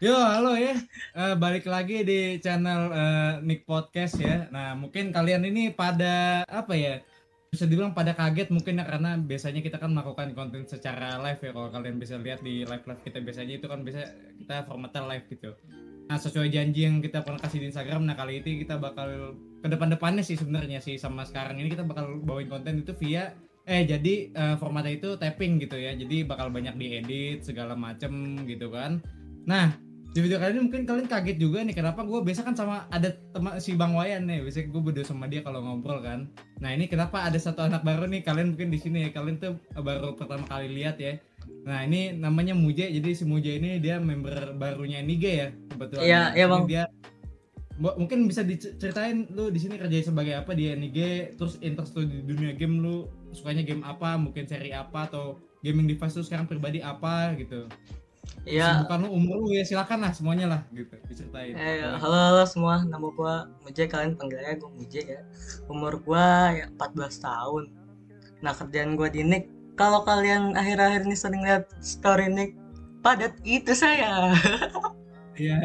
Yo, halo ya. Eh, balik lagi di channel eh, Nick Podcast ya. Nah, mungkin kalian ini pada apa ya? Bisa dibilang pada kaget mungkin ya karena biasanya kita kan melakukan konten secara live ya. Kalau kalian bisa lihat di live-live kita biasanya itu kan bisa kita formatnya live gitu. Nah, sesuai janji yang kita pernah kasih di Instagram, nah kali ini kita bakal ke depan-depannya sih sebenarnya sih sama sekarang ini kita bakal bawain konten itu via eh jadi eh, formatnya itu tapping gitu ya. Jadi bakal banyak diedit segala macem gitu kan. Nah, di video kali ini mungkin kalian kaget juga nih kenapa gue biasa kan sama ada teman si Bang Wayan nih. Biasa gue berdua sama dia kalau ngobrol kan. Nah ini kenapa ada satu anak baru nih? Kalian mungkin di sini ya kalian tuh baru pertama kali lihat ya. Nah ini namanya Muje jadi si Muje ini dia member barunya Nige ya kebetulan. Iya, iya, Bang. dia mungkin bisa diceritain lu di sini kerja sebagai apa di Nige terus interest lu di dunia game lu sukanya game apa mungkin seri apa atau gaming device lu sekarang pribadi apa gitu Ya, Kesibukan lu umur lu ya silakan lah semuanya lah gitu diceritain. eh, halo halo semua, nama gua Muje, kalian panggilnya gua Muje ya. Umur gua ya 14 tahun. Nah kerjaan gua di Nick, kalau kalian akhir-akhir ini sering lihat story Nick, padat itu saya. Iya.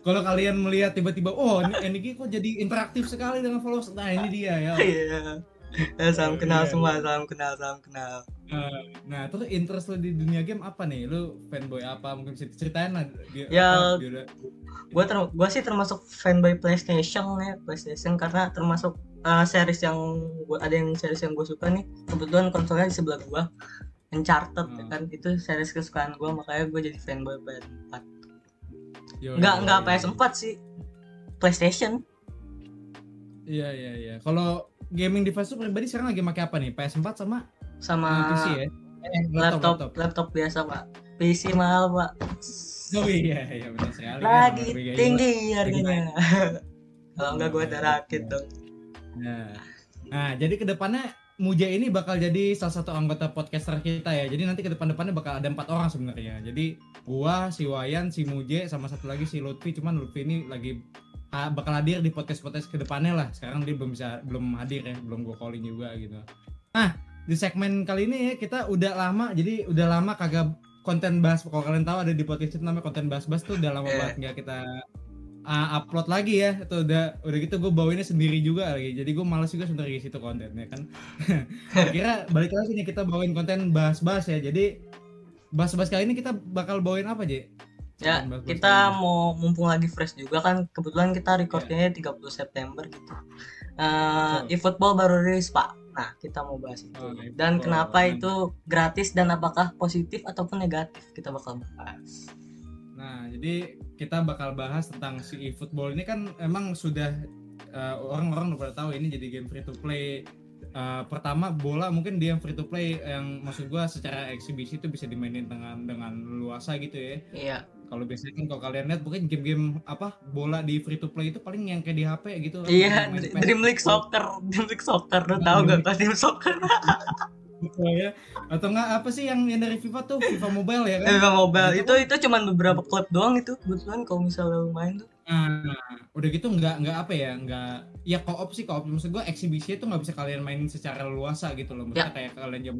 Kalau kalian melihat tiba-tiba oh ini Eniki kok jadi interaktif sekali dengan followers. Nah, ini dia ya. Iya. Ya, salam kenal Iya, semua, salam kenal, salam kenal. Nah, Nah, terus interest lu di dunia game apa nih? Lu fanboy apa? Mungkin bisa ceritain lah. Dia, Ya, Gua ter gua sih termasuk fanboy PlayStation ya, PlayStation karena termasuk uh, series yang gua ada yang series yang gue suka nih. Kebetulan konsolnya di sebelah gua. Uncharted ya Hmm. kan itu series kesukaan gua makanya gue jadi fanboy PS4. Yo, Enggak yo, enggak yo. PS4 sih. PlayStation. Iya, iya, iya. Kalau gaming device lu pribadi sekarang lagi pakai apa nih? PS4 sama sama uh, PC ya? Eh, laptop, laptop biasa, Pak. PC mahal, Pak. Oh iya, iya benar sekali. Lagi gaming. tinggi harganya. Kalau enggak gue ada rakit dong. Nah, nah jadi ke depannya Muja ini bakal jadi salah satu anggota podcaster kita ya. Jadi nanti ke depan-depannya bakal ada empat orang sebenarnya. Jadi gua, si Wayan, si Muje, sama satu lagi si Lutfi. Cuman Lutfi ini lagi bakal hadir di podcast-podcast ke depannya lah. Sekarang dia belum bisa belum hadir ya, belum gua calling juga gitu. Nah, di segmen kali ini ya kita udah lama, jadi udah lama kagak konten bahas. Kalau kalian tahu ada di podcast itu namanya konten bahas-bahas tuh udah lama Iya. banget nggak kita uh, upload lagi ya itu udah udah gitu gue bawainnya sendiri juga lagi jadi gue malas juga sebenarnya isi itu kontennya kan kira balik lagi nih kita bawain konten bahas-bahas ya jadi bahas-bahas kali ini kita bakal bawain apa J? Ya, Bahas-bahas kita mau mumpung lagi fresh juga kan kebetulan kita recordnya 30 September gitu. Eh, Betul. eFootball baru rilis, Pak. Nah, kita mau bahas itu. Oh, dan kenapa itu gratis dan apakah positif ataupun negatif kita bakal bahas. Nah, jadi kita bakal bahas tentang si eFootball ini kan emang sudah uh, orang-orang udah pada tahu ini jadi game free to play. Uh, pertama bola mungkin dia free to play yang maksud gua secara eksibisi itu bisa dimainin dengan dengan luasa gitu ya. Iya. Kalau biasanya kan kalau kalian lihat mungkin game-game apa bola di free to play itu paling yang kayak di HP gitu. Iya, Main. Dream League Soccer, Dream League Soccer, lu Nah, tahu gak pas Dream Soccer? Ya. Atau enggak apa sih yang, yang dari FIFA tuh FIFA Mobile ya kan? FIFA Mobile Itu itu itu cuman beberapa klub doang itu kebetulan kalau misalnya lu main tuh. Nah, udah gitu nggak nggak apa ya nggak ya co-op sih co-op maksud gua eksibisi itu nggak bisa kalian mainin secara luasa gitu loh maksudnya Ya. kayak kalian jam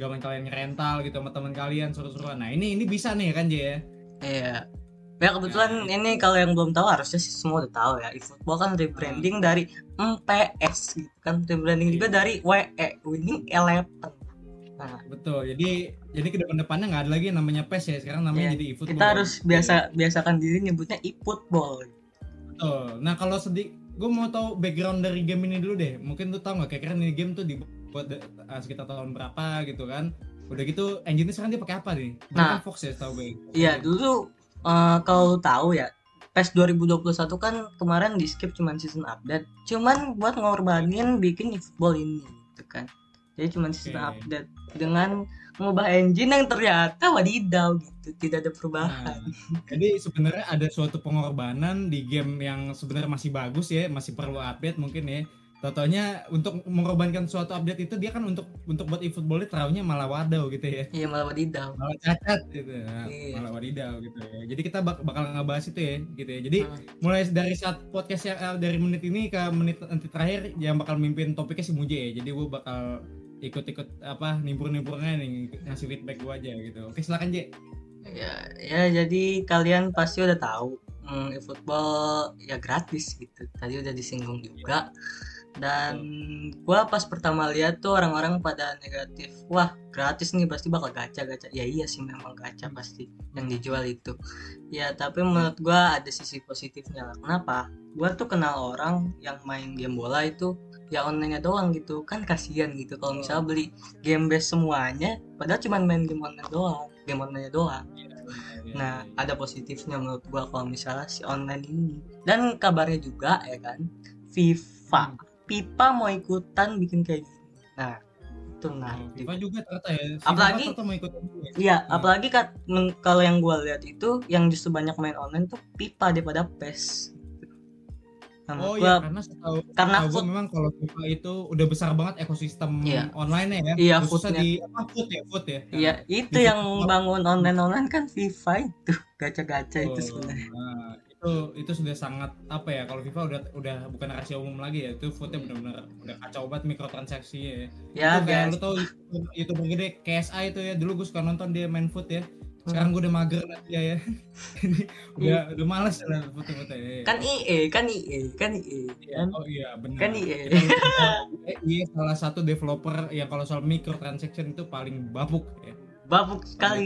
zaman kalian rental gitu sama teman kalian seru-seruan nah ini ini bisa nih kan J ya Iya. Ya kebetulan ini kalau yang belum tahu harusnya sih semua udah tahu ya. eFootball kan rebranding dari MPS gitu kan, rebranding juga Iya. dari WE Winning Eleven. Nah, betul jadi jadi ke depan-depannya nggak ada lagi yang namanya PES ya sekarang namanya Iya. jadi eFootball kita harus biasa biasakan diri nyebutnya eFootball. Betul. Nah kalau sedih, gue mau tahu background dari game ini dulu deh. Mungkin lu tahu nggak kira-kira ini game tuh dibuat uh, sekitar tahun berapa gitu kan? Udah gitu engine sekarang dia pakai apa nih? Dia Nah. kan Fox ya tahu gue. Iya, dulu eh, kalau tahu ya PES 2021 kan kemarin di skip cuman season update. Cuman buat ngorbanin bikin eFootball ini gitu kan. Jadi cuman season update dengan mengubah engine yang ternyata wadidaw gitu, tidak ada perubahan. Nah, jadi sebenarnya ada suatu pengorbanan di game yang sebenarnya masih bagus ya, masih perlu update mungkin ya. Totonya untuk mengorbankan suatu update itu dia kan untuk untuk buat eFootball taruhnya malah wadaw gitu ya. Iya malah wadidaw. Malah cacat gitu. Nah, Iya. Malah wadidaw gitu ya. Jadi kita bak- bakal ngebahas itu ya gitu ya. Jadi Hmm. mulai dari saat podcast eh, dari menit ini ke menit nanti terakhir yang bakal mimpin topiknya si Muje ya. Jadi gue bakal ikut-ikut apa nimpur-nimpurnya nih ngasih feedback gue aja gitu. Oke silakan J. ya ya jadi kalian pasti udah tahu hmm, football ya gratis gitu tadi udah disinggung juga dan gua pas pertama lihat tuh orang-orang pada negatif wah gratis nih pasti bakal gacha gacha. Ya iya sih memang gacha pasti yang dijual itu. Ya tapi menurut gua ada sisi positifnya lah. Kenapa? Gua tuh kenal orang yang main game bola itu ya online doang gitu. Kan kasihan gitu kalau misalnya beli game base semuanya padahal cuma main game online doang game online doang. Nah ada positifnya menurut gua kalau misalnya si online ini. Dan kabarnya juga ya kan FIFA Pipa mau ikutan bikin kayak gini. Nah, itu nah. FIFA juga ternyata ya. FIFA Apalagi- mau ikutan juga. Iya, apalagi kat, kalau yang gua lihat itu yang justru banyak main online tuh Pipa daripada PES. Nah, Oh iya, karena setahu karena setahu memang kalau FIFA itu udah besar banget ekosistem Iya. online ya. Iya, Khususnya di apa foot ya, foot ya. Iya, itu Di yang bangun online-online kan FIFA itu, gacha-gacha itu Oh, sebenarnya. Nah, itu itu sudah sangat apa ya kalau FIFA udah udah bukan rahasia umum lagi ya itu footnya benar-benar udah kacau banget mikrotransaksi ya. Ya, itu kayak lu tau YouTuber- gede KSI itu ya dulu gue suka nonton dia main foot ya. Sekarang gue udah mager lah dia ya. Ini udah udah males lah foto-foto ya Kan IE, kan IE, kan IE. Kan, oh iya benar kan IE. Eh, iya salah satu developer yang kalau soal microtransaction itu paling babuk ya. Babuk sekali.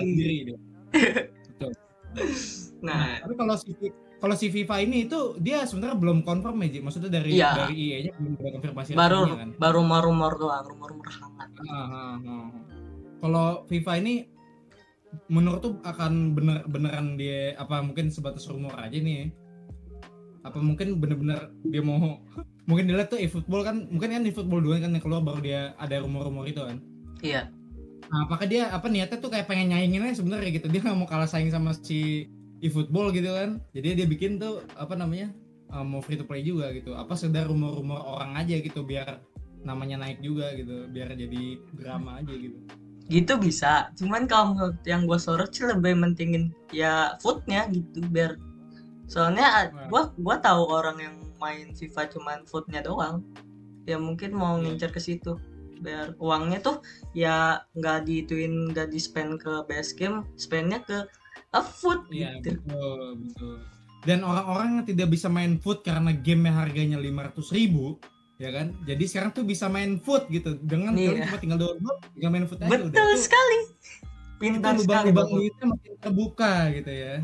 Nah, tapi kalau si kalau si FIFA ini itu dia sebenarnya belum confirm ya Ji. maksudnya dari Iya. dari IE-nya belum ada konfirmasi baru kan baru rumor doang, rumor-rumor hangat. Ah, ah, ah. Kalau FIFA ini menurut tuh akan bener beneran dia apa mungkin sebatas rumor aja nih apa mungkin bener-bener dia mau mungkin dilihat tuh eFootball kan mungkin kan eFootball 2 kan yang keluar baru dia ada rumor-rumor itu kan Iya. nah, apakah dia apa niatnya tuh kayak pengen nyaingin aja sebenarnya gitu dia nggak mau kalah saing sama si eFootball gitu kan. Jadi dia bikin tuh apa namanya uh, mau free to play juga gitu. Apa sekedar rumor-rumor orang aja gitu biar namanya naik juga gitu biar jadi drama aja gitu. Gitu bisa. Cuman kalau menurut yang gue sorot sih lebih mentingin ya foodnya gitu biar soalnya Nah. gua gua tahu orang yang main FIFA cuman foodnya doang. Ya mungkin mau Iya. ngincer ke situ biar uangnya tuh ya nggak diituin nggak di spend ke base game spendnya ke uh, food Iya gitu betul betul. Dan orang-orang yang tidak bisa main foot karena game harganya 500 ribu, ya kan? Jadi sekarang tuh bisa main foot gitu dengan Iya. kalian cuma tinggal download, tinggal main foot aja betul udah. Sekali pintar sekali lubang-lubang Bapak. duitnya makin terbuka gitu ya.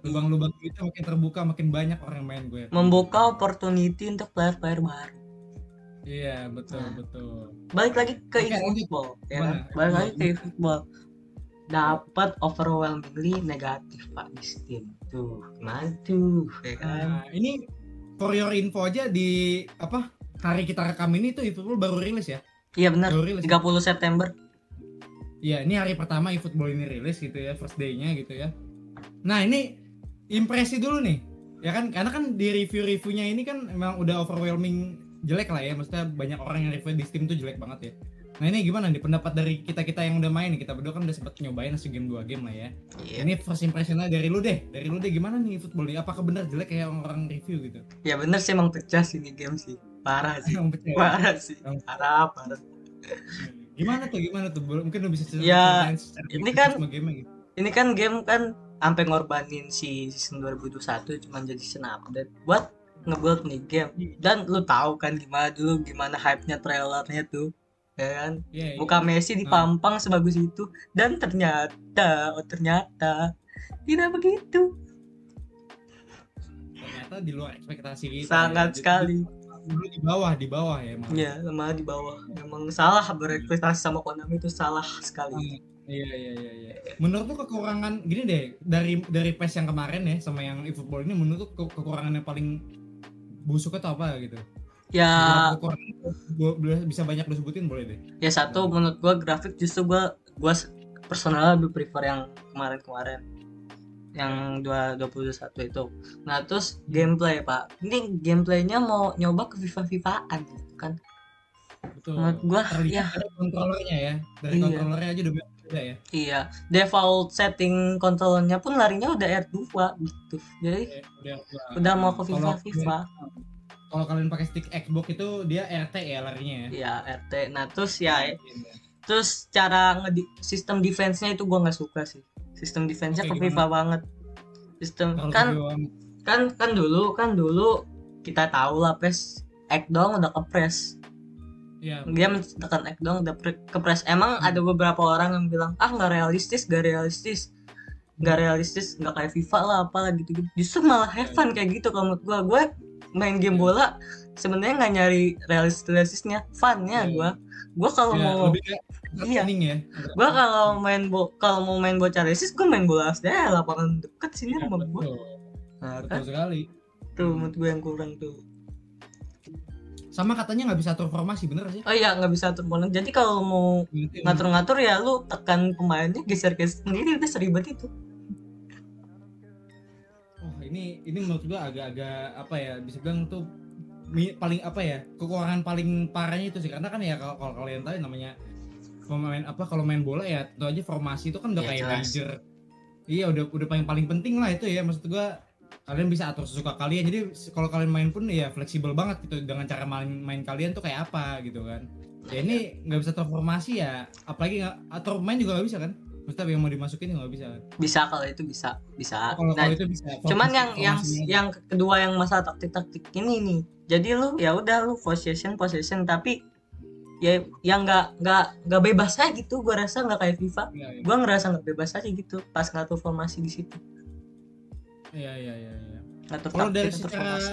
Lubang-lubang duitnya makin terbuka, makin banyak orang yang main gue. membuka opportunity untuk player-player baru Iya betul Nah. betul. balik lagi ke lanjut. e-football ya kan? balik lagi ke e-football dapat overwhelmingly negatif pak di Steam tuh gimana tuh ya kan Nah, ini for your info aja di apa hari kita rekam ini tuh eFootball baru rilis ya. iya benar Baru rilis. 30 September Iya, ini hari pertama eFootball ini rilis gitu ya, first day-nya gitu ya. Nah, ini impresi dulu nih. Ya kan, karena kan di review-reviewnya ini kan emang udah overwhelming jelek lah ya. Maksudnya banyak orang yang review di Steam tuh jelek banget ya. Nah, ini gimana nih pendapat dari kita-kita yang udah main nih? Kita berdua kan udah sempet nyobain nasi game 2 game lah ya. iya Ini first impression-nya dari lu deh. Dari lu deh gimana nih football ini? Apakah benar jelek kayak orang review gitu? ya bener sih emang pecah sih ini game sih parah sih Yang pecah. parah sih Yang- parah parah Gimana tuh? Gimana tuh? Mungkin lu bisa cerita Ya, ini kan- game-nya gitu. ini kan game kan sampai ngorbanin si season 2021 cuma jadi season update buat ngebuild nih game dan lu tahu kan gimana dulu gimana hype-nya trailernya tuh ya kan? Iya, iya. muka Messi dipampang sebagus itu. Dan ternyata oh ternyata tidak begitu. Ternyata di luar ekspektasi kita sangat ya. sekali. dulu di bawah di bawah ya emang ya sama di bawah. Emang salah berekspektasi sama Konami itu salah sekali. Iya iya iya iya. Menurut tuh kekurangan gini deh dari dari PES yang kemarin ya sama yang eFootball ini menurut tuh ke- kekurangan yang paling busuk atau apa gitu ya bisa banyak lu sebutin boleh deh ya satu menurut gua grafik justru gua gua personal lebih prefer yang kemarin-kemarin yang 221 itu. Nah, terus gameplay, Pak. Ini gameplaynya mau nyoba ke FIFA FIFAan gitu kan. betul Menurut gua terlihat ya dari kontrolernya ya dari Iya. kontrolernya aja udah beda ya iya, default setting kontrolnya pun larinya udah R2 gitu. Jadi Eh, udah udah mau ke FIFA FIFA. Kalau kalian pakai stick Xbox itu dia RT ya larinya ya? Iya, RT. Nah, terus ya terus cara ngedi sistem defense-nya itu gua nggak suka sih. sistem defense-nya Oke, ke FIFA banget. Sistem Terlalu kan kan kan dulu kan dulu kita tahu lah pes Ek dong udah kepres Iya. dia menciptakan Ek dong udah pre- kepres emang ada beberapa orang yang bilang ah nggak realistis nggak realistis. Nggak realistis nggak kayak FIFA lah apalah gitu gitu justru malah have fun kayak gitu kalau menurut gua. Gua main game bola sebenarnya nggak nyari realistis realistisnya funnya Iya. gua gua kalau Ya, mau lebih Iya. ya. gua kalau main bo kalau mau main bocah realistis gua main bola aja lapangan deket sini Iya, rumah betul. nah Betul kan sekali. tuh menurut gua yang kurang tuh Sama katanya nggak bisa atur formasi, bener sih? oh iya nggak bisa atur bola jadi kalau mau ngatur-ngatur ya lu tekan pemainnya geser-geser sendiri udah seribet itu ini menurut gua agak-agak apa ya? Bisa bilang tuh paling apa ya? Kekurangan paling parahnya itu sih karena kan ya kalau, kalau kalian tahu namanya pemain apa kalau main bola ya tentu aja formasi itu kan udah Ya, kayak major. Iya, udah udah paling paling penting lah itu ya maksud gua kalian bisa atur sesuka kalian. Jadi kalau kalian main pun ya fleksibel banget gitu dengan cara main main kalian tuh kayak apa gitu kan. Ya ini nggak bisa atur formasi ya, apalagi nggak atur main juga nggak bisa kan? Maksudnya yang mau dimasukin nggak bisa. bisa kalau itu bisa bisa Kalau Nah, kalau itu bisa. cuman Formasi- yang yang yang kedua yang masalah taktik taktik ini nih jadi lu ya udah lu possession possession tapi ya yang nggak nggak nggak bebas aja gitu gua rasa nggak kayak FIFA Iya, iya. gua ngerasa nggak bebas aja gitu pas ngatur formasi di situ Iya iya iya. iya. ngatur Kalau taktik dari ngatur secara formasi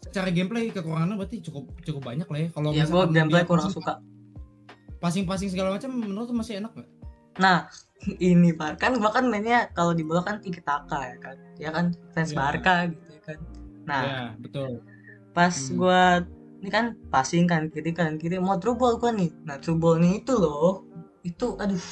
secara gameplay kekurangannya berarti cukup cukup banyak lah ya. Kalau ya gua gameplay kurang passing- suka Passing-passing segala macam menurut masih enak nggak? Nah ini pak kan gua kan mainnya kalau di bola kan tiki taka ya kan ya kan fans Iya. Barca gitu ya kan nah Ya, betul. pas Hmm. gua ini kan passing kan kiri kan kiri mau through ball gua nih nah through ball nih itu loh itu aduh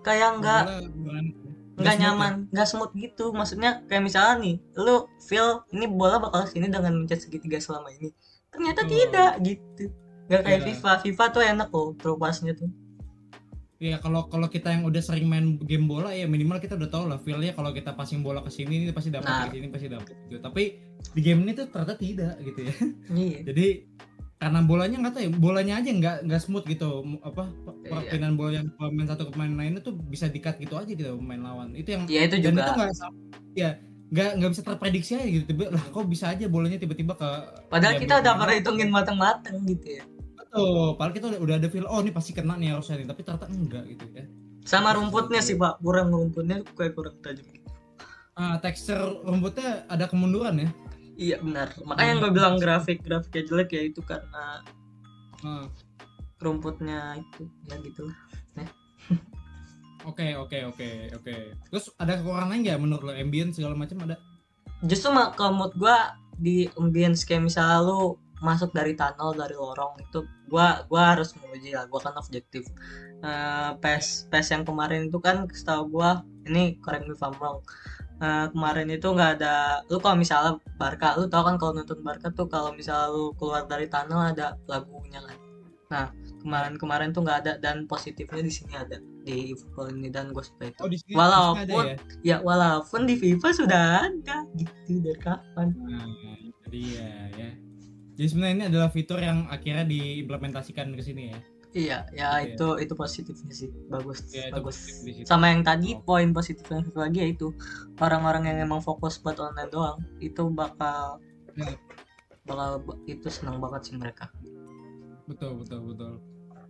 kayak nggak Bola bukan- nggak smooth ya? nyaman nggak smooth gitu maksudnya kayak misalnya nih lu feel ini bola bakal sini dengan mencet segitiga selama ini ternyata Oh. tidak gitu nggak kayak Iya. FIFA FIFA tuh enak loh passnya tuh Iya kalau kalau kita yang udah sering main game bola ya minimal kita udah tahu lah feelnya kalau kita passing bola ke sini ini pasti dapat Nah. ke sini pasti dapat gitu. Tapi di game ini tuh ternyata tidak gitu ya. iya Jadi karena bolanya nggak tahu ya bolanya aja nggak nggak smooth gitu apa Iya. perpindahan bola yang pemain satu ke pemain lainnya tuh bisa dikat gitu aja gitu pemain lawan itu yang ya itu dan juga itu nggak ya nggak nggak bisa terprediksi aja gitu tiba lah kok bisa aja bolanya tiba-tiba ke padahal kita udah pernah hitungin matang-matang gitu ya Betul, padahal kita udah, ada feel oh ini pasti kena nih harusnya nih. Tapi ternyata enggak gitu ya. Sama rumputnya sih pak. Kurang rumputnya kayak kurang tajam. Ah tekstur rumputnya ada kemunduran ya? Iya benar. Makanya gue bilang grafik grafiknya jelek ya itu karena Ah, rumputnya itu ya gitu lah oke oke oke oke. Terus ada kekurangan lain nggak menurut lo? Ambient segala macam ada? Justru mah kalau menurut gua di ambience kayak misalnya lu masuk dari tunnel dari lorong itu gua gua harus menguji lah gua kan objektif. Eh pes pes yang kemarin itu kan setahu gua ini correct me if I'm wrong Eh, kemarin itu nggak ada lu kalau misalnya Barca lu tau kan kalau nonton Barca tuh kalau misalnya lu keluar dari tunnel ada lagunya kan? Nah kemarin-kemarin tuh nggak ada dan positifnya di sini ada di football ini dan gue suka itu. Oh di sini Walaupun- ada ya? ya walaupun di FIFA sudah ada gitu dari kapan? Nah, jadi ya ya jadi sebenarnya ini adalah fitur yang akhirnya diimplementasikan ke sini ya Iya, ya Iya. itu itu positifnya sih, bagus, ya bagus. positif. Sama yang tadi Oh. poin positifnya satu lagi yaitu orang-orang yang emang fokus buat online doang itu bakal Ya. bakal itu senang banget sih mereka. betul betul betul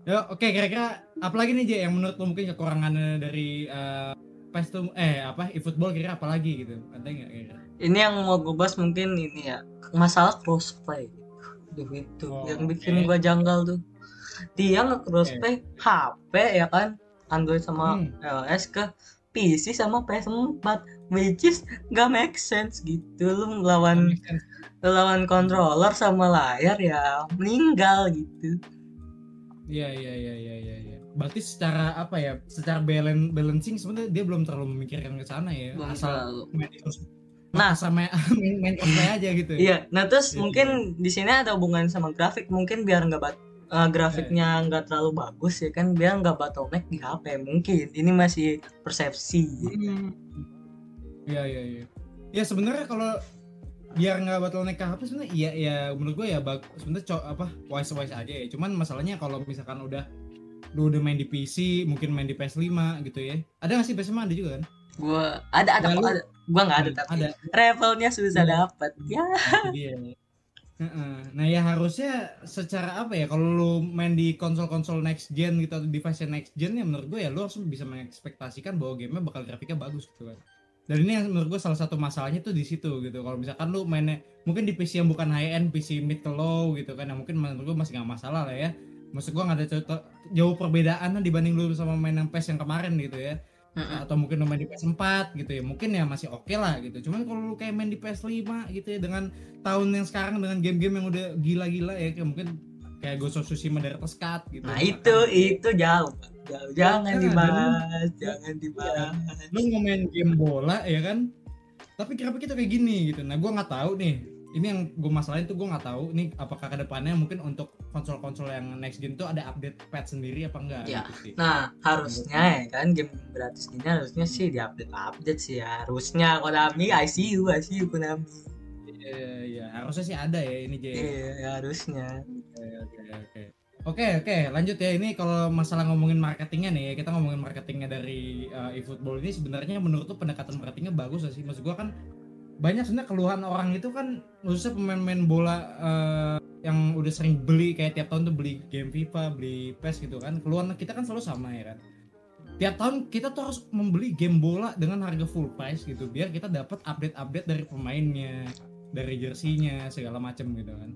ya oke kira-kira apa lagi nih J yang menurut lo mungkin kekurangannya dari eh PES tuh eh apa eFootball kira apa lagi gitu ada nggak kira Ini yang mau gue bahas mungkin ini ya masalah crossplay. Duh itu Oh, yang bikin oke. gua janggal tuh. Dia nge crossplay HP ya kan Android sama Hmm. iOS ke PC sama PS4 which is gak make sense gitu lu lawan lawan controller sama layar ya meninggal gitu Iya iya iya iya iya. iya. Berarti secara apa ya? Secara balance balancing sebenarnya dia belum terlalu memikirkan ke sana ya. Belum asal terlalu. Nah. asal main main, cosplay aja gitu. iya nah terus Iya, mungkin di sini ada hubungan sama grafik mungkin biar nggak bat eh, grafiknya nggak terlalu bagus ya kan biar nggak bottleneck di HP mungkin ini masih persepsi Hmm. Iya iya iya. Ya sebenarnya kalau biar nggak bottleneck ke HP sebenarnya iya ya menurut gue ya sebenarnya co- apa wise wise aja ya. Cuman masalahnya kalau misalkan udah lu udah main di PC mungkin main di PS5 gitu ya ada nggak sih PS5 ada juga kan Gua ada ada ada. Gua nggak ada Hmm, tapi ada. levelnya susah Iya. dapat. Ya. Nah ya harusnya secara apa ya kalau lu main di konsol-konsol next gen gitu atau device next gen ya menurut gue ya lu harus bisa mengekspektasikan bahwa gamenya bakal grafiknya bagus gitu kan. Dan ini yang menurut gue salah satu masalahnya tuh di situ gitu. Kalau misalkan lu mainnya mungkin di PC yang bukan high end, PC mid to low gitu kan, yang mungkin menurut gue masih nggak masalah lah ya. Maksud gue nggak ada contoh- jauh perbedaan dibanding lu sama main yang PES yang kemarin gitu ya Mm-mm. atau mungkin lu main di PS4 gitu ya mungkin ya masih oke lah gitu cuman kalau lu kayak main di PS5 gitu ya dengan tahun yang sekarang dengan game-game yang udah gila-gila ya kayak mungkin kayak Ghost of Tsushima Director's Cut gitu Nah, itu itu jauh. Jauh. Jangan Nah, dibahas, jangan dibahas. lu mau main game bola ya kan tapi grafiknya tuh kayak gini gitu nah gua nggak tahu nih ini yang gue masalahin tuh gue nggak tahu nih apakah ke depannya mungkin untuk konsol-konsol yang next gen tuh ada update patch sendiri apa enggak Ya. gitu sih. Nah, harusnya ya kan game gratis gini harusnya sih diupdate-update sih ya. Harusnya Konami ICU, ICU Konami. Iya, iya, harusnya sih ada ya ini Jay. Iya, ya, harusnya. Oke oke oke. Oke oke lanjut ya ini kalau masalah ngomongin marketingnya nih kita ngomongin marketingnya dari uh, eFootball ini sebenarnya menurut tuh pendekatan marketingnya bagus sih maksud gua kan banyak sebenarnya keluhan orang itu kan khususnya pemain-pemain bola uh, yang udah sering beli kayak tiap tahun tuh beli game FIFA beli PES gitu kan. Keluhan kita kan selalu sama ya kan? Tiap tahun kita tuh harus membeli game bola dengan harga full price gitu biar kita dapat update-update dari pemainnya dari jersinya segala macam gitu kan.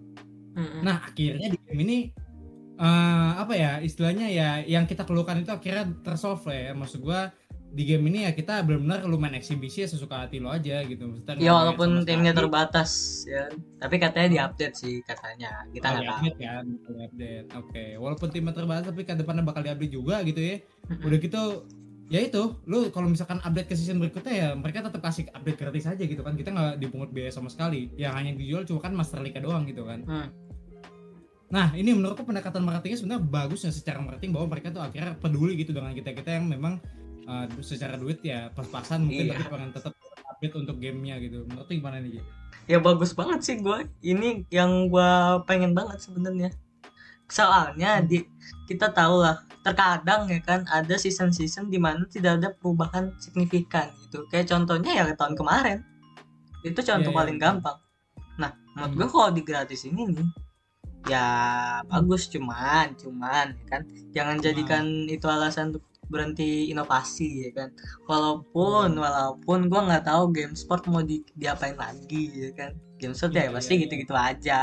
Nah akhirnya di game ini eh, apa ya istilahnya ya yang kita keluhkan itu akhirnya tersolve ya. Maksud gua di game ini ya kita benar-benar lu main eksibisi ya sesuka hati lo aja gitu maksudnya Ya walaupun timnya sekali. terbatas ya. Tapi katanya diupdate sih katanya. Kita Oh, nggak tahu. diupdate kan diupdate oke walaupun timnya terbatas tapi ke depannya bakal diupdate juga gitu ya udah gitu ya itu lu kalau misalkan update ke season berikutnya ya mereka tetap kasih update gratis aja gitu kan kita nggak dipungut biaya sama sekali yang hanya dijual cuma kan Master League doang gitu kan Hmm. Nah, ini menurutku pendekatan marketingnya sebenarnya bagus ya secara marketing bahwa mereka tuh akhirnya peduli gitu dengan kita-kita yang memang uh, secara duit ya pas-pasan mungkin Iya. tapi pengen tetap update untuk gamenya gitu. Menurut gimana nih? Ya bagus banget sih gue. Ini yang gue pengen banget sebenarnya. Soalnya di kita tahu lah terkadang ya kan ada season-season di mana tidak ada perubahan signifikan gitu. Kayak contohnya ya tahun kemarin. Itu contoh Iya, iya, paling betul. gampang. Nah, menurut Hmm. gue kalau di gratis ini nih ya bagus cuman cuman ya kan jangan Cuman. jadikan itu alasan untuk berhenti inovasi ya kan walaupun walaupun gua nggak tahu game sport mau di diapain lagi ya kan game sport Iya, ya pasti iya, iya. gitu-gitu aja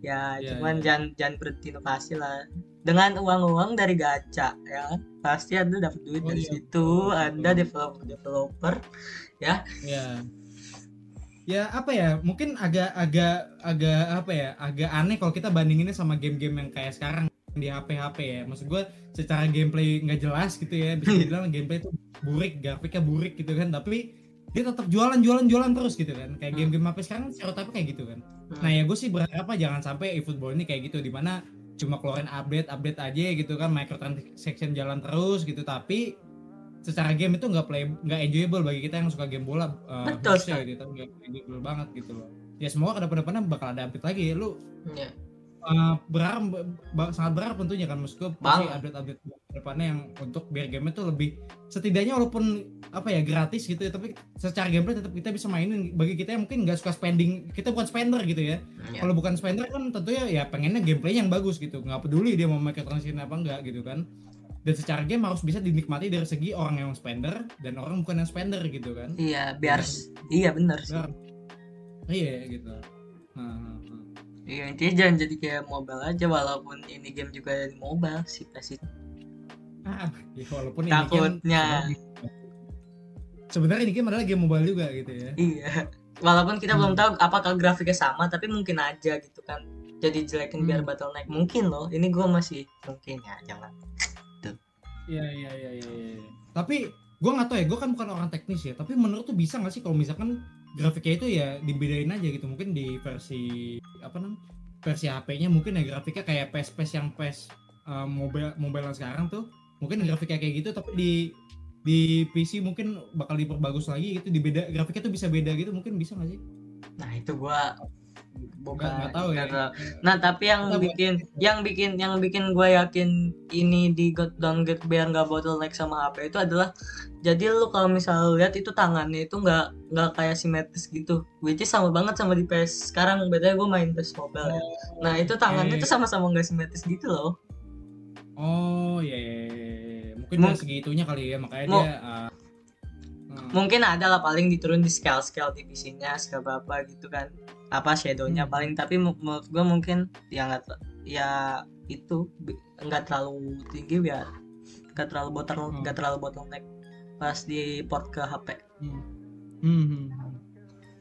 ya Iya, cuman iya. jangan jangan berhenti inovasi lah dengan uang-uang dari gacha ya pasti ada dapat duit Oh, dari iya, situ betul, ada betul. developer developer Ya. Ya apa ya? Mungkin agak agak agak apa ya? Agak aneh kalau kita bandinginnya sama game-game yang kayak sekarang di HP-HP ya. Maksud gue secara gameplay nggak jelas gitu ya. Bisa dibilang gameplay itu burik, grafiknya burik gitu kan. Tapi dia tetap jualan jualan jualan terus gitu kan. Kayak Hmm. game-game HP sekarang stereotipnya kayak gitu kan. Nah ya gue sih berharap apa jangan sampai eFootball ini kayak gitu di mana cuma keluarin update update aja gitu kan microtransaction jalan terus gitu tapi secara game itu nggak play nggak enjoyable bagi kita yang suka game bola uh, Betul sekali. gitu nggak enjoyable banget gitu loh ya semua ke depan-depannya bakal ada update lagi lu Ya. Uh, berharap sangat berharap tentunya kan maksud gue pasti Banget. update update ke depannya yang untuk biar game itu lebih setidaknya walaupun apa ya gratis gitu ya tapi secara gameplay tetap kita bisa mainin. Bagi kita yang mungkin nggak suka spending kita bukan spender gitu ya. Ya. kalau bukan spender kan tentunya ya pengennya gameplaynya yang bagus gitu. Nggak peduli dia mau pakai transaction apa enggak gitu kan. Dan secara game harus bisa dinikmati dari segi orang yang spender dan orang bukan yang spender gitu kan. Iya, biar iya. benar sih. Iya gitu. Nah, Iya intinya jangan jadi kayak mobile aja walaupun ini game juga dari mobile sih pasti ah, ya walaupun ini game takutnya sebenarnya ini game adalah game mobile juga gitu ya iya walaupun kita belum Hmm. tahu apakah grafiknya sama tapi mungkin aja gitu kan jadi jelekin biar Hmm. bottleneck mungkin loh ini gua masih mungkin ya jangan Iya iya iya iya. iya. Tapi gue nggak tahu ya, gue kan bukan orang teknis ya. Tapi menurut tuh bisa nggak sih kalau misalkan grafiknya itu ya dibedain aja gitu. Mungkin di versi apa namanya versi HP-nya mungkin ya grafiknya kayak PES PES yang PES uh, mobile mobile yang sekarang tuh mungkin grafiknya kayak gitu. Tapi di di PC mungkin bakal diperbagus lagi gitu. Di beda grafiknya tuh bisa beda gitu. Mungkin bisa nggak sih? nah itu gua bukan nggak tahu ya. Nah tapi yang buat- bikin yang bikin yang bikin gue yakin ini di God downgrade biar nggak bottleneck sama HP itu adalah jadi lu kalau misalnya lihat itu tangannya itu nggak nggak kayak simetris gitu which is sama banget sama di PS sekarang. Bedanya gue main PS mobile ya. nah itu tangannya itu sama-sama nggak simetris gitu loh. Oh iya, iya, iya, iya. mungkin Mung- dari segitunya kali ya makanya Mu- dia uh, hmm. mungkin ada lah paling diturun di scale scale divisinya scale berapa gitu kan apa shadownya Hmm. paling tapi menurut gue mungkin ya nggak ya itu nggak terlalu tinggi biar nggak terlalu botol Hmm. nggak terlalu bottleneck pas di port ke HP Hmm. Hmm, hmm, hmm.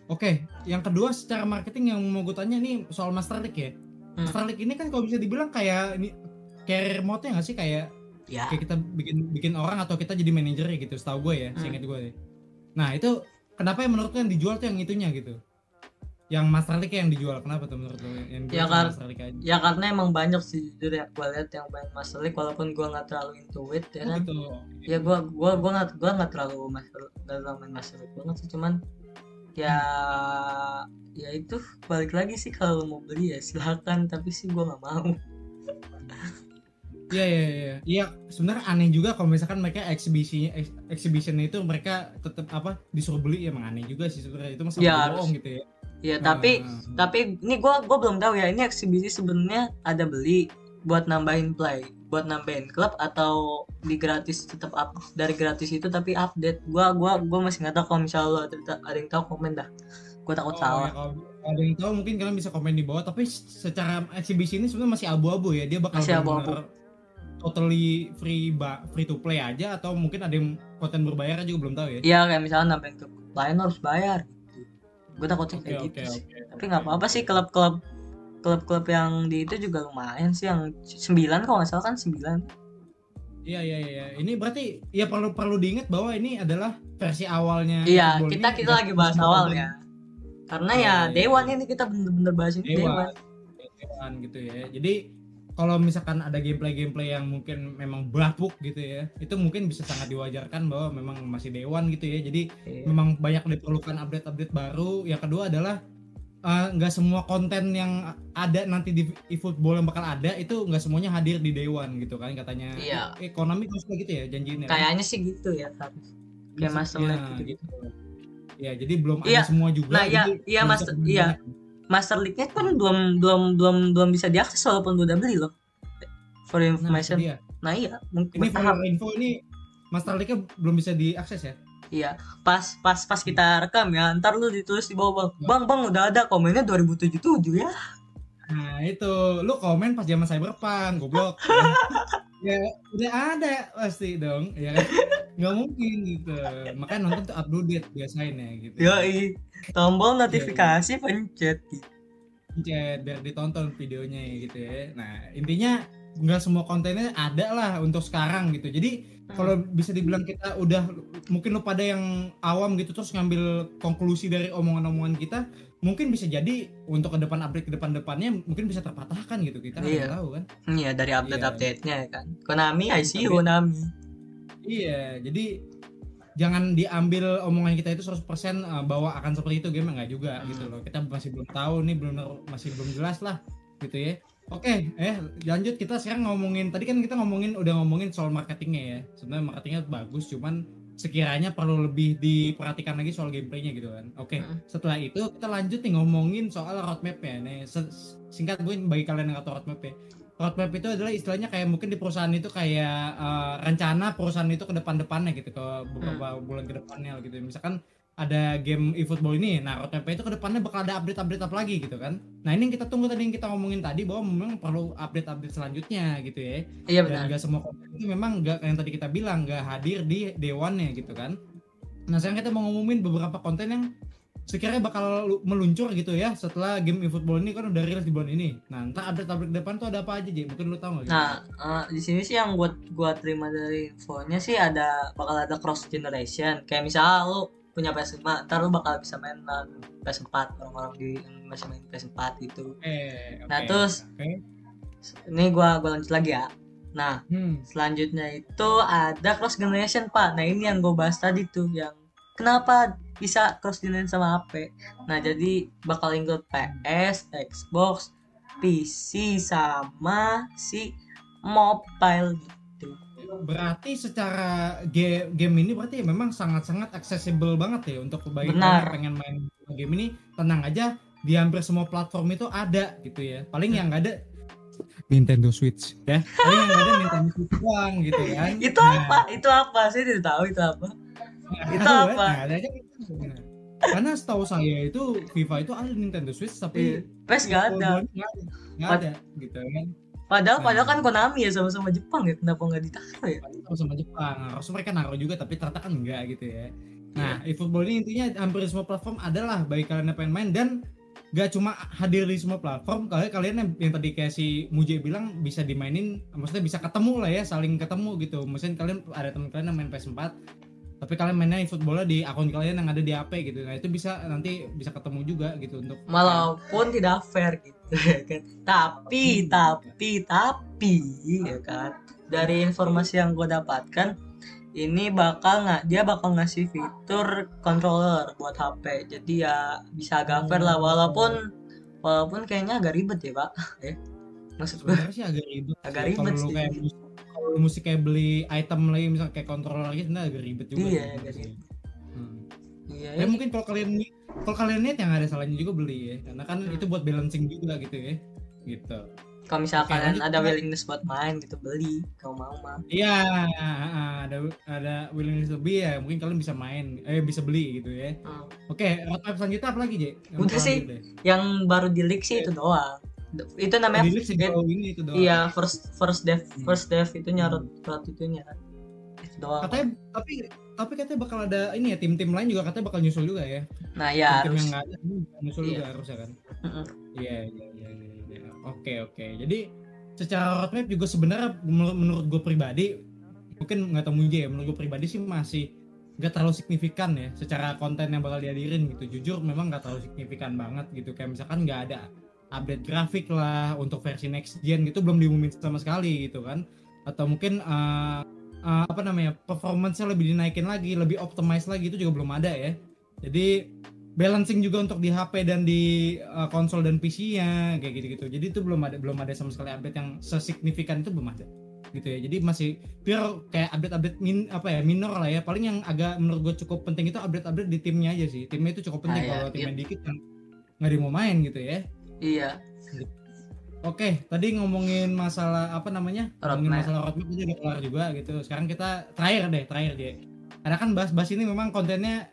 Oke, yang kedua secara marketing yang mau gue tanya nih soal Master League ya. Hmm. Master League ini kan kalau bisa dibilang kayak ini career mode-nya nggak sih kayak ya kayak kita bikin bikin orang atau kita jadi manajer gitu setahu gue ya Hmm. seingat gue ya. nah itu kenapa yang menurut yang dijual tuh yang itunya gitu yang Master League yang dijual kenapa tuh menurut lo? Yang Ya aja. ya karena emang banyak sih jujur ya gue lihat yang main Master League walaupun gue nggak terlalu into it ya Oh, kan? gitu. Ya gue gua gua nggak gua nggak terlalu master nggak terlalu main League banget sih cuman ya ya itu balik lagi sih kalau mau beli ya silakan tapi sih gue nggak mau. Iya iya iya. Iya sebenarnya aneh juga kalau misalkan mereka eksibisinya eks- exhibitionnya itu mereka tetap apa disuruh beli ya emang aneh juga sih sebenarnya. Itu masa Ya, bohong gitu ya. Ya tapi Nah, tapi ini gue gua belum tahu ya ini eksibisi sebenarnya ada beli buat nambahin play buat nambahin klub atau di gratis tetap up dari gratis itu tapi update gua gua gua masih nggak tahu kalau misalnya lo ada, ada yang tahu komen dah gue takut oh, salah ya, kalau ada yang tahu mungkin kalian bisa komen di bawah tapi secara eksibisi ini sebenarnya masih abu-abu ya dia bakal Masih abu-abu. totally free ba free to play aja atau mungkin ada yang konten berbayar juga belum tahu ya. Iya kayak misalnya nambahin klub lain harus bayar. Gue takutnya kayak oke gitu sih. oke. Tapi nggak apa-apa sih klub-klub klub-klub yang di itu juga lumayan sih yang 9 kalau nggak salah kan 9 Iya iya iya. Ini berarti ya perlu perlu diingat bahwa ini adalah versi awalnya. Iya kita ini kita lagi bahas awalnya karena Iya, ya iya, Dewan iya. ini kita bener-bener bahas ini Dewan. Dewan Dewan gitu ya. Jadi kalau misalkan ada gameplay-gameplay yang mungkin memang bapuk gitu ya, itu mungkin bisa sangat diwajarkan bahwa memang masih dewan gitu ya. Jadi Iya. memang banyak diperlukan update-update baru. Yang kedua adalah eh, nggak semua konten yang ada nanti di eFootball yang bakal ada itu nggak semuanya hadir di dewan gitu kan katanya. Iya. Ekonomi harus gitu ya janjinya. kan? kayaknya sih gitu ya kan kayak Iya, League gitu. Ya, jadi belum Iya. ada semua juga. Nah, iya, iya, bisa iya. Master League-nya kan belum belum belum belum bisa diakses walaupun udah beli loh for Nah, information dia. nah, iya mungkin Ini bertahap. for info ini Master League belum bisa diakses ya? Iya, pas pas pas kita rekam ya, ntar lu ditulis di bawah bang, bang bang udah ada komennya 2077 ya. Nah itu lu komen pas zaman cyberpunk goblok. ya udah ada pasti dong, ya kan? Nggak mungkin gitu. Makanya nonton tuh up to date biasain ya gitu. Yoi, tombol Iya, notifikasi pencet. Pencet biar ditonton videonya ya gitu ya. Nah intinya nggak semua kontennya ada lah untuk sekarang gitu. Jadi kalau bisa dibilang kita udah mungkin lu pada yang awam gitu terus ngambil konklusi dari omongan-omongan kita mungkin bisa jadi untuk ke depan update ke depan depannya mungkin bisa terpatahkan gitu kita nggak Iya. tahu kan Iya dari update-update-nya ya kan. Konami, ICU Konami. Iya jadi jangan diambil omongan kita itu 100% eh, bahwa akan seperti itu. Game nggak juga Hmm. gitu loh. Kita masih belum tahu nih belum masih belum jelas lah gitu ya. Oke eh lanjut. Kita sekarang ngomongin tadi kan kita ngomongin udah ngomongin soal marketingnya ya. Sebenarnya marketingnya bagus cuman sekiranya perlu lebih diperhatikan lagi soal gameplaynya gitu kan. Oke Hmm. setelah itu kita lanjut nih ngomongin soal roadmap ya nih singkat mungkin bagi kalian yang nggak tahu roadmap ya roadmap itu adalah istilahnya kayak mungkin di perusahaan itu kayak eh, rencana perusahaan itu ke depan-depannya gitu ke beberapa bulan ke depannya gitu. Misalkan ada game eFootball ini nah roadmap itu ke depannya bakal ada update-update apa lagi gitu kan. Nah ini yang kita tunggu tadi yang kita ngomongin tadi bahwa memang perlu update-update selanjutnya gitu ya. Iya dan benar. nggak semua konten itu memang nggak yang tadi kita bilang nggak hadir di dewannya gitu kan. Nah sekarang kita mau ngumumin beberapa konten yang sekiranya bakal lu- meluncur gitu ya setelah game eFootball ini kan udah rilis di bulan ini nah ntar update update depan tuh ada apa aja Ji? mungkin lu tahu nggak gitu? Nah, eh, di sini sih yang buat gua terima dari infonya sih ada bakal ada cross generation. Kayak misalnya lu punya PS5, ntar lu bakal bisa main eh, PS4 orang-orang di masih main PS4 gitu. eh, Nah, oke. terus- Oke. Ini gua gua lanjut lagi ya. Nah, hmm. selanjutnya itu ada cross generation pak nah ini yang gue bahas tadi tuh yang kenapa bisa cross generate sama HP nah jadi bakal include PS Xbox PC sama si mobile gitu Berarti secara ge- game ini berarti memang sangat-sangat accessible banget ya untuk bagi yang pengen main game ini tenang aja di hampir semua platform itu ada gitu ya. Paling yang nggak ada Nintendo Switch ya. Paling yang ada Nintendo Switch doang gitu kan. itu Nah, apa itu apa saya tidak tahu itu apa nggak Itu apa? nggak ada aja. Nah, Karena setahu saya itu FIFA itu ada Nintendo Switch Iya. tapi PES gak ada Nggak ada, nggak ada gitu kan. padahal Nah. padahal kan Konami ya sama-sama Jepang ya kenapa nggak ditaruh ya Taruh sama Jepang. Harusnya mereka naruh juga tapi ternyata kan enggak gitu ya. Nah, eFootball ini intinya hampir semua platform adalah bagi kalian yang pengen main dan gak cuma hadir di semua platform, kalian kalian yang, yang tadi kayak si Muje bilang bisa dimainin, maksudnya bisa ketemu lah ya, saling ketemu gitu. Maksudnya kalian ada teman kalian yang main PS4, tapi kalian mainnya eFootball di akun kalian yang ada di HP gitu. Nah, itu bisa nanti bisa ketemu juga gitu untuk walaupun tidak fair gitu ya kan tapi tapi tapi ya kan dari informasi yang gue dapatkan ini bakal nggak dia bakal ngasih fitur controller buat HP jadi ya bisa agak fair lah walaupun walaupun kayaknya agak ribet ya pak ya maksud gue agak ribet. Agak ribet sih. Musik- kalau mesti kayak beli item lagi misalnya kayak controller gitu nah agak ribet juga. Iya, sih. agak ribet. Hmm. iya Ya mungkin kalau kalian kalau kalian niat yang ada salahnya juga beli ya, karena kan Hmm. itu buat balancing juga gitu ya, gitu. kalau misalkan Oke, lanjut. ada willingness buat main gitu beli kalau mau mah Iya, ada ada willingness lebih ya, mungkin kalian bisa main, eh bisa beli gitu ya. Hmm. Oke, roadmap selanjutnya apa lagi J? Yang Udah sih. yang baru di leak sih itu doang itu namanya Di sejauh ini itu doang. Iya, first first dev, Hmm. first dev itu nyarut root itunya. Itu doang. Katanya tapi tapi katanya bakal ada ini ya tim-tim lain juga katanya bakal nyusul juga ya. Nah, ya tim harus. yang nggak ada nyusul Iya. juga harusnya kan. Iya iya iya iya. iya. Oke oke. Jadi secara roadmap juga sebenarnya menur- menurut gue pribadi mungkin nggak tahu Munje ya. Menurut gue pribadi sih masih nggak terlalu signifikan ya secara konten yang bakal dihadirin gitu. Jujur memang nggak terlalu signifikan banget gitu. Kayak misalkan nggak ada update grafik lah untuk versi next gen gitu belum diumumin sama sekali gitu kan. Atau mungkin eh, eh, apa namanya performance-nya lebih dinaikin lagi, lebih optimize lagi itu juga belum ada ya. Jadi balancing juga untuk di HP dan di uh, konsol dan PC-nya kayak gitu-gitu. Jadi itu belum ada belum ada sama sekali update yang sesignifikan itu belum ada. Gitu ya. Jadi masih pure kayak update-update min apa ya minor lah ya. Paling yang agak menurut gue cukup penting itu update-update di timnya aja sih. Timnya itu cukup penting Ah, iya. kalau timnya dikit kan nggak ada yang mau main gitu ya. Iya. Oke, tadi ngomongin masalah apa namanya? Ngomongin masalah roadmap itu udah kelar juga gitu. Sekarang kita terakhir deh, terakhir deh. Karena kan bahas-bahas ini memang kontennya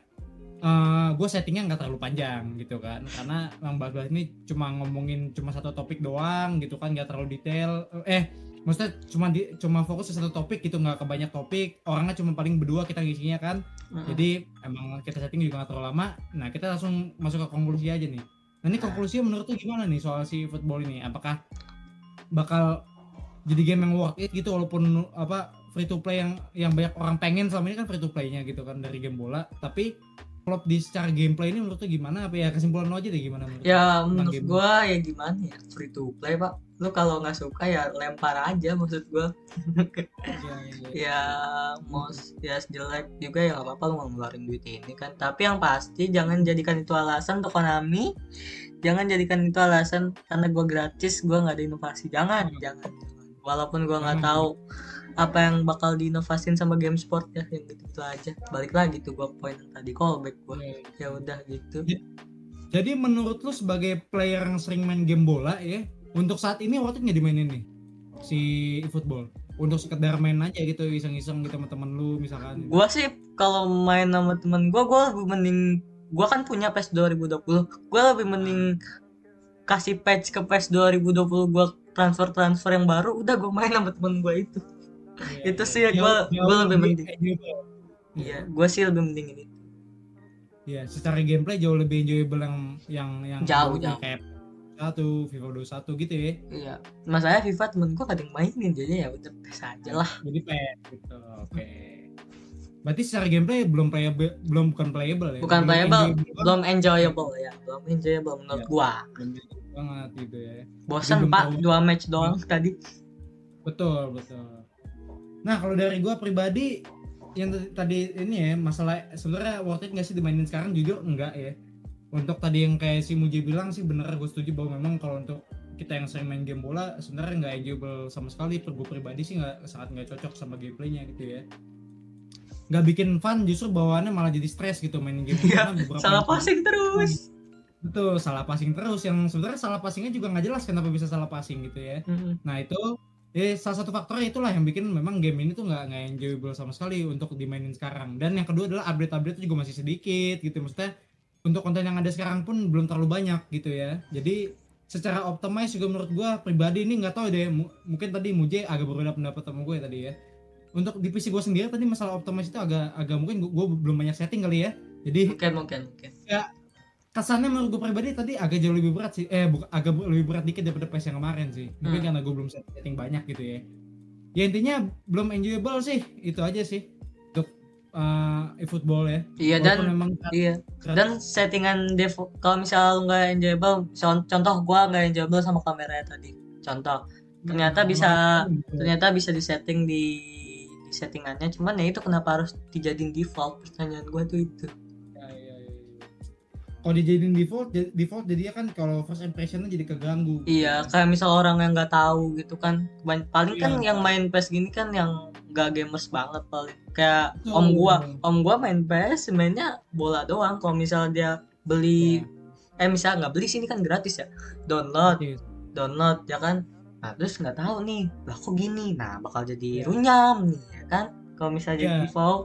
gue settingnya nggak terlalu panjang gitu kan karena yang bahas-bahas ini cuma ngomongin cuma satu topik doang gitu kan nggak terlalu detail eh maksudnya cuma di cuma fokus ke satu topik gitu nggak ke banyak topik orangnya cuma paling berdua kita ngisinya kan Mm-mm. jadi emang kita setting juga nggak terlalu lama nah kita langsung masuk ke konklusi aja nih nah ini konklusinya menurut lu gimana nih soal si football ini apakah bakal jadi game yang worth it gitu walaupun apa free to play yang yang banyak orang pengen selama ini kan free to playnya gitu kan dari game bola tapi kalau di secara gameplay ini menurut lu gimana apa ya kesimpulan lo aja deh gimana menurut? Ya menurut gua ya gimana ya free to play pak. Lu kalau nggak suka ya lempar aja maksud gua. Iya, iya, iya. Ya mau ya jelek juga ya nggak apa-apa lu ngeluarin duit ini kan. Tapi yang pasti jangan jadikan itu alasan untuk Konami. Jangan jadikan itu alasan karena gua gratis gua nggak ada inovasi. Jangan, jangan, jangan. Walaupun gua nggak Jangan. tahu apa yang bakal diinovasin sama game sport ya yang gitu, gitu aja. Balik lagi tuh gua poin yang tadi callback gua. Iya. Ya udah gitu. Jadi menurut lu sebagai player yang sering main game bola ya, untuk saat ini worth it nggak dimainin nih si football? Untuk sekedar main aja gitu iseng-iseng gitu sama temen lu misalkan. Gua sih kalau main sama temen gua, gua lebih mending gua kan punya PES 2020. Gua lebih mending kasih patch ke PES 2020 gua transfer transfer yang baru, udah gua main sama temen gua itu. Iya, itu iya. sih gua- Jauh- gua jauh lebih mending. Iya, gua sih lebih mending ini. Iya, secara gameplay jauh lebih enjoyable yang yang yang Jauh, jauh. kayak satu FIFA 21 gitu ya. Iya. Masalahnya FIFA temen gua kadang mainin jadi ya udah PES aja lah. Jadi PES gitu. Oke. Berarti secara gameplay belum playable, belum bukan playable ya. Bukan Belum playable, enjoyable belum enjoyable ya, belum enjoyable menurut Iya. gua. belum banget gitu ya. Bosan Pak, tahu. dua match doang tadi. Betul, betul. Nah, kalau dari gua pribadi yang tadi- tadi ini ya masalah sebenarnya worth it nggak sih dimainin sekarang jujur enggak ya untuk tadi yang kayak si Muji bilang sih bener gue setuju bahwa memang kalau untuk kita yang sering main game bola sebenarnya nggak enjoyable sama sekali. Per gue pribadi sih nggak sangat nggak cocok sama gameplaynya gitu ya. Nggak bikin fun justru bawaannya malah jadi stres gitu main game beberapa salah passing terus. Betul salah passing terus. Yang sebenarnya salah passingnya juga nggak jelas kenapa bisa salah passing gitu ya. Mm-mm. Nah itu eh, salah satu faktornya itulah yang bikin memang game ini tuh nggak nggak enjoyable sama sekali untuk dimainin sekarang. Dan yang kedua adalah update-update juga masih sedikit gitu. Maksudnya untuk konten yang ada sekarang pun belum terlalu banyak gitu ya. Jadi secara optimize juga menurut gua pribadi ini nggak tahu deh. mu- mungkin tadi Muje agak berbeda pendapat sama gue tadi ya. Untuk di PC gue sendiri tadi masalah optimize itu agak agak mungkin gue belum banyak setting kali ya. Jadi mungkin mungkin mungkin kesannya menurut gue pribadi tadi agak jauh lebih berat sih eh agak lebih berat dikit daripada PS yang kemarin sih mungkin Hmm. karena gue belum setting banyak gitu ya ya intinya belum enjoyable sih itu aja sih uh, eFootball ya. Iya Walaupun dan memang iya. dan settingan default kalau misal lu nggak enjoyable con- contoh gua nggak enjoyable sama kameranya tadi. Contoh ternyata bisa- ternyata bisa disetting di di settingannya cuman ya itu kenapa harus dijadiin default pertanyaan gua tuh itu. Kalau dijadiin default default jadinya kan kalau first impressionnya jadi keganggu iya kayak misal orang yang nggak tahu gitu kan paling kan Iya. yang main PES gini kan yang nggak gamers banget paling kayak Betul. om gua om gua main PES mainnya bola doang kalau misal dia beli Ya, eh misal nggak beli sini kan gratis ya download gratis. download ya kan nah terus nggak tahu nih lah kok gini nah bakal jadi Iya. runyam nih ya kan kalau misalnya jadi Iya. default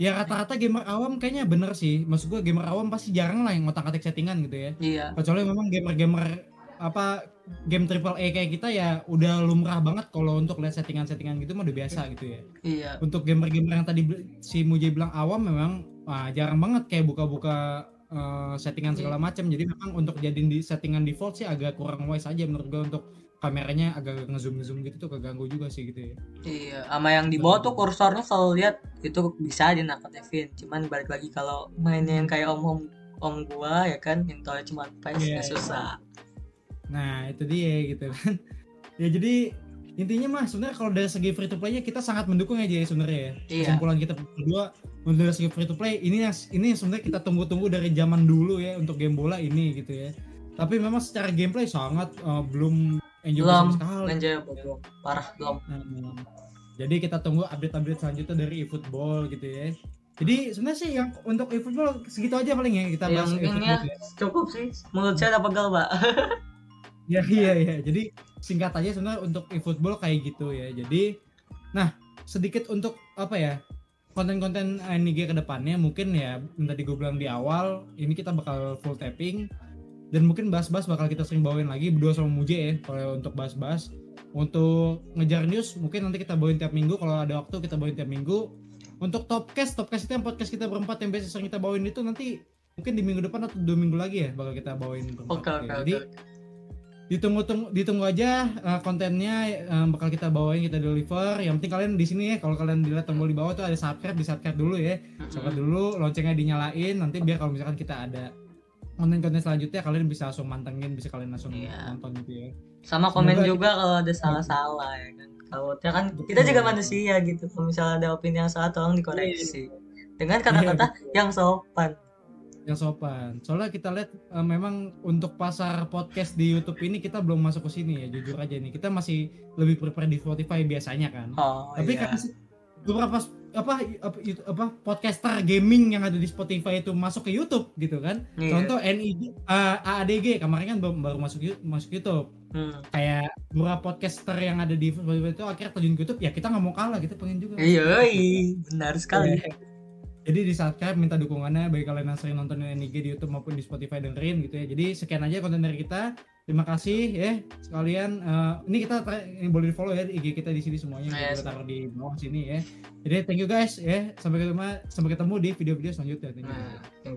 ya rata-rata gamer awam kayaknya bener sih maksud gue gamer awam pasti jarang lah yang ngotak-atik settingan gitu ya iya kecuali memang gamer-gamer apa game triple A kayak kita ya udah lumrah banget kalau untuk lihat settingan-settingan gitu mah udah biasa gitu ya. iya Untuk gamer-gamer yang tadi si Muji bilang awam memang ah, jarang banget kayak buka-buka eh, settingan segala macam. Jadi memang untuk jadiin di settingan default sih agak kurang wise aja menurut gue untuk kameranya agak ngezoom ngezoom gitu tuh keganggu juga sih gitu ya. iya sama yang di bawah tuh kursornya kalau lihat itu bisa aja naketevin cuman balik lagi kalau mainnya yang kayak om om om gua ya kan yang cuma PES Iya, ya susah Nah itu dia gitu kan. ya jadi intinya mah sebenarnya kalau dari segi free to play-nya kita sangat mendukung aja ya sebenarnya ya. Iya. Kesimpulan kita berdua untuk dari segi free to play ini yang ini yang sebenarnya kita tunggu-tunggu dari zaman dulu ya untuk game bola ini gitu ya. Tapi memang secara gameplay sangat eh, belum enjoy belum belum parah belum Hmm. Jadi kita tunggu update-update selanjutnya dari eFootball gitu ya. Jadi sebenarnya sih yang untuk eFootball segitu aja paling ya kita bahas mungkin eFootball ya. ya. cukup sih menurut saya udah pegal pak Ya iya iya. Jadi singkat aja sebenarnya untuk eFootball kayak gitu ya. Jadi nah sedikit untuk apa ya konten-konten NIG ke depannya mungkin ya yang tadi gue bilang di awal ini kita bakal full tapping dan mungkin bahas-bahas bakal kita sering bawain lagi berdua sama Muje ya kalau untuk bahas-bahas untuk ngejar news mungkin nanti kita bawain tiap minggu kalau ada waktu kita bawain tiap minggu. Untuk topcast topcast itu yang podcast kita berempat yang biasa sering kita bawain itu nanti mungkin di minggu depan atau dua minggu lagi ya bakal kita bawain berempat. Oke ya. oke jadi ditunggu tunggu ditunggu aja uh, kontennya uh, bakal kita bawain kita deliver. Yang penting kalian di sini ya kalau kalian dilihat tombol di bawah tuh ada subscribe di subscribe dulu ya. Subscribe dulu loncengnya dinyalain nanti biar kalau misalkan kita ada konten-konten selanjutnya kalian bisa langsung mantengin bisa kalian langsung Iya. nonton gitu ya. Sama komen Semoga- juga kalau ada salah-salah ya kan? Kalau ya kan kita juga manusia gitu. Kalau misalnya ada opini yang salah tolong dikoreksi. Dengan kata-kata yang sopan. Yang sopan. Soalnya kita lihat uh, memang untuk pasar podcast di YouTube ini kita belum masuk ke sini ya jujur aja nih. Kita masih lebih prepare di Spotify biasanya kan. Oh tapi iya. kan beberapa apa apa, apa podcaster gaming yang ada di Spotify itu masuk ke YouTube gitu kan. Iya. contoh NIG uh, AADG kemarin kan baru, masuk masuk YouTube. Hmm. kayak beberapa podcaster yang ada di Spotify itu akhirnya terjun ke YouTube ya kita nggak mau kalah kita pengen juga. Iya iya, benar sekali jadi di subscribe minta dukungannya bagi kalian yang sering nonton NIG di YouTube maupun di Spotify dengerin gitu ya. Jadi sekian aja konten dari kita. Terima kasih ya sekalian. Eh, ini kita ini boleh di follow ya IG kita di sini semuanya. Yes. kita taruh di bawah sini ya. Jadi thank you guys ya. Sampai ketemu sampai ketemu di video-video selanjutnya. Thank you. nah, yang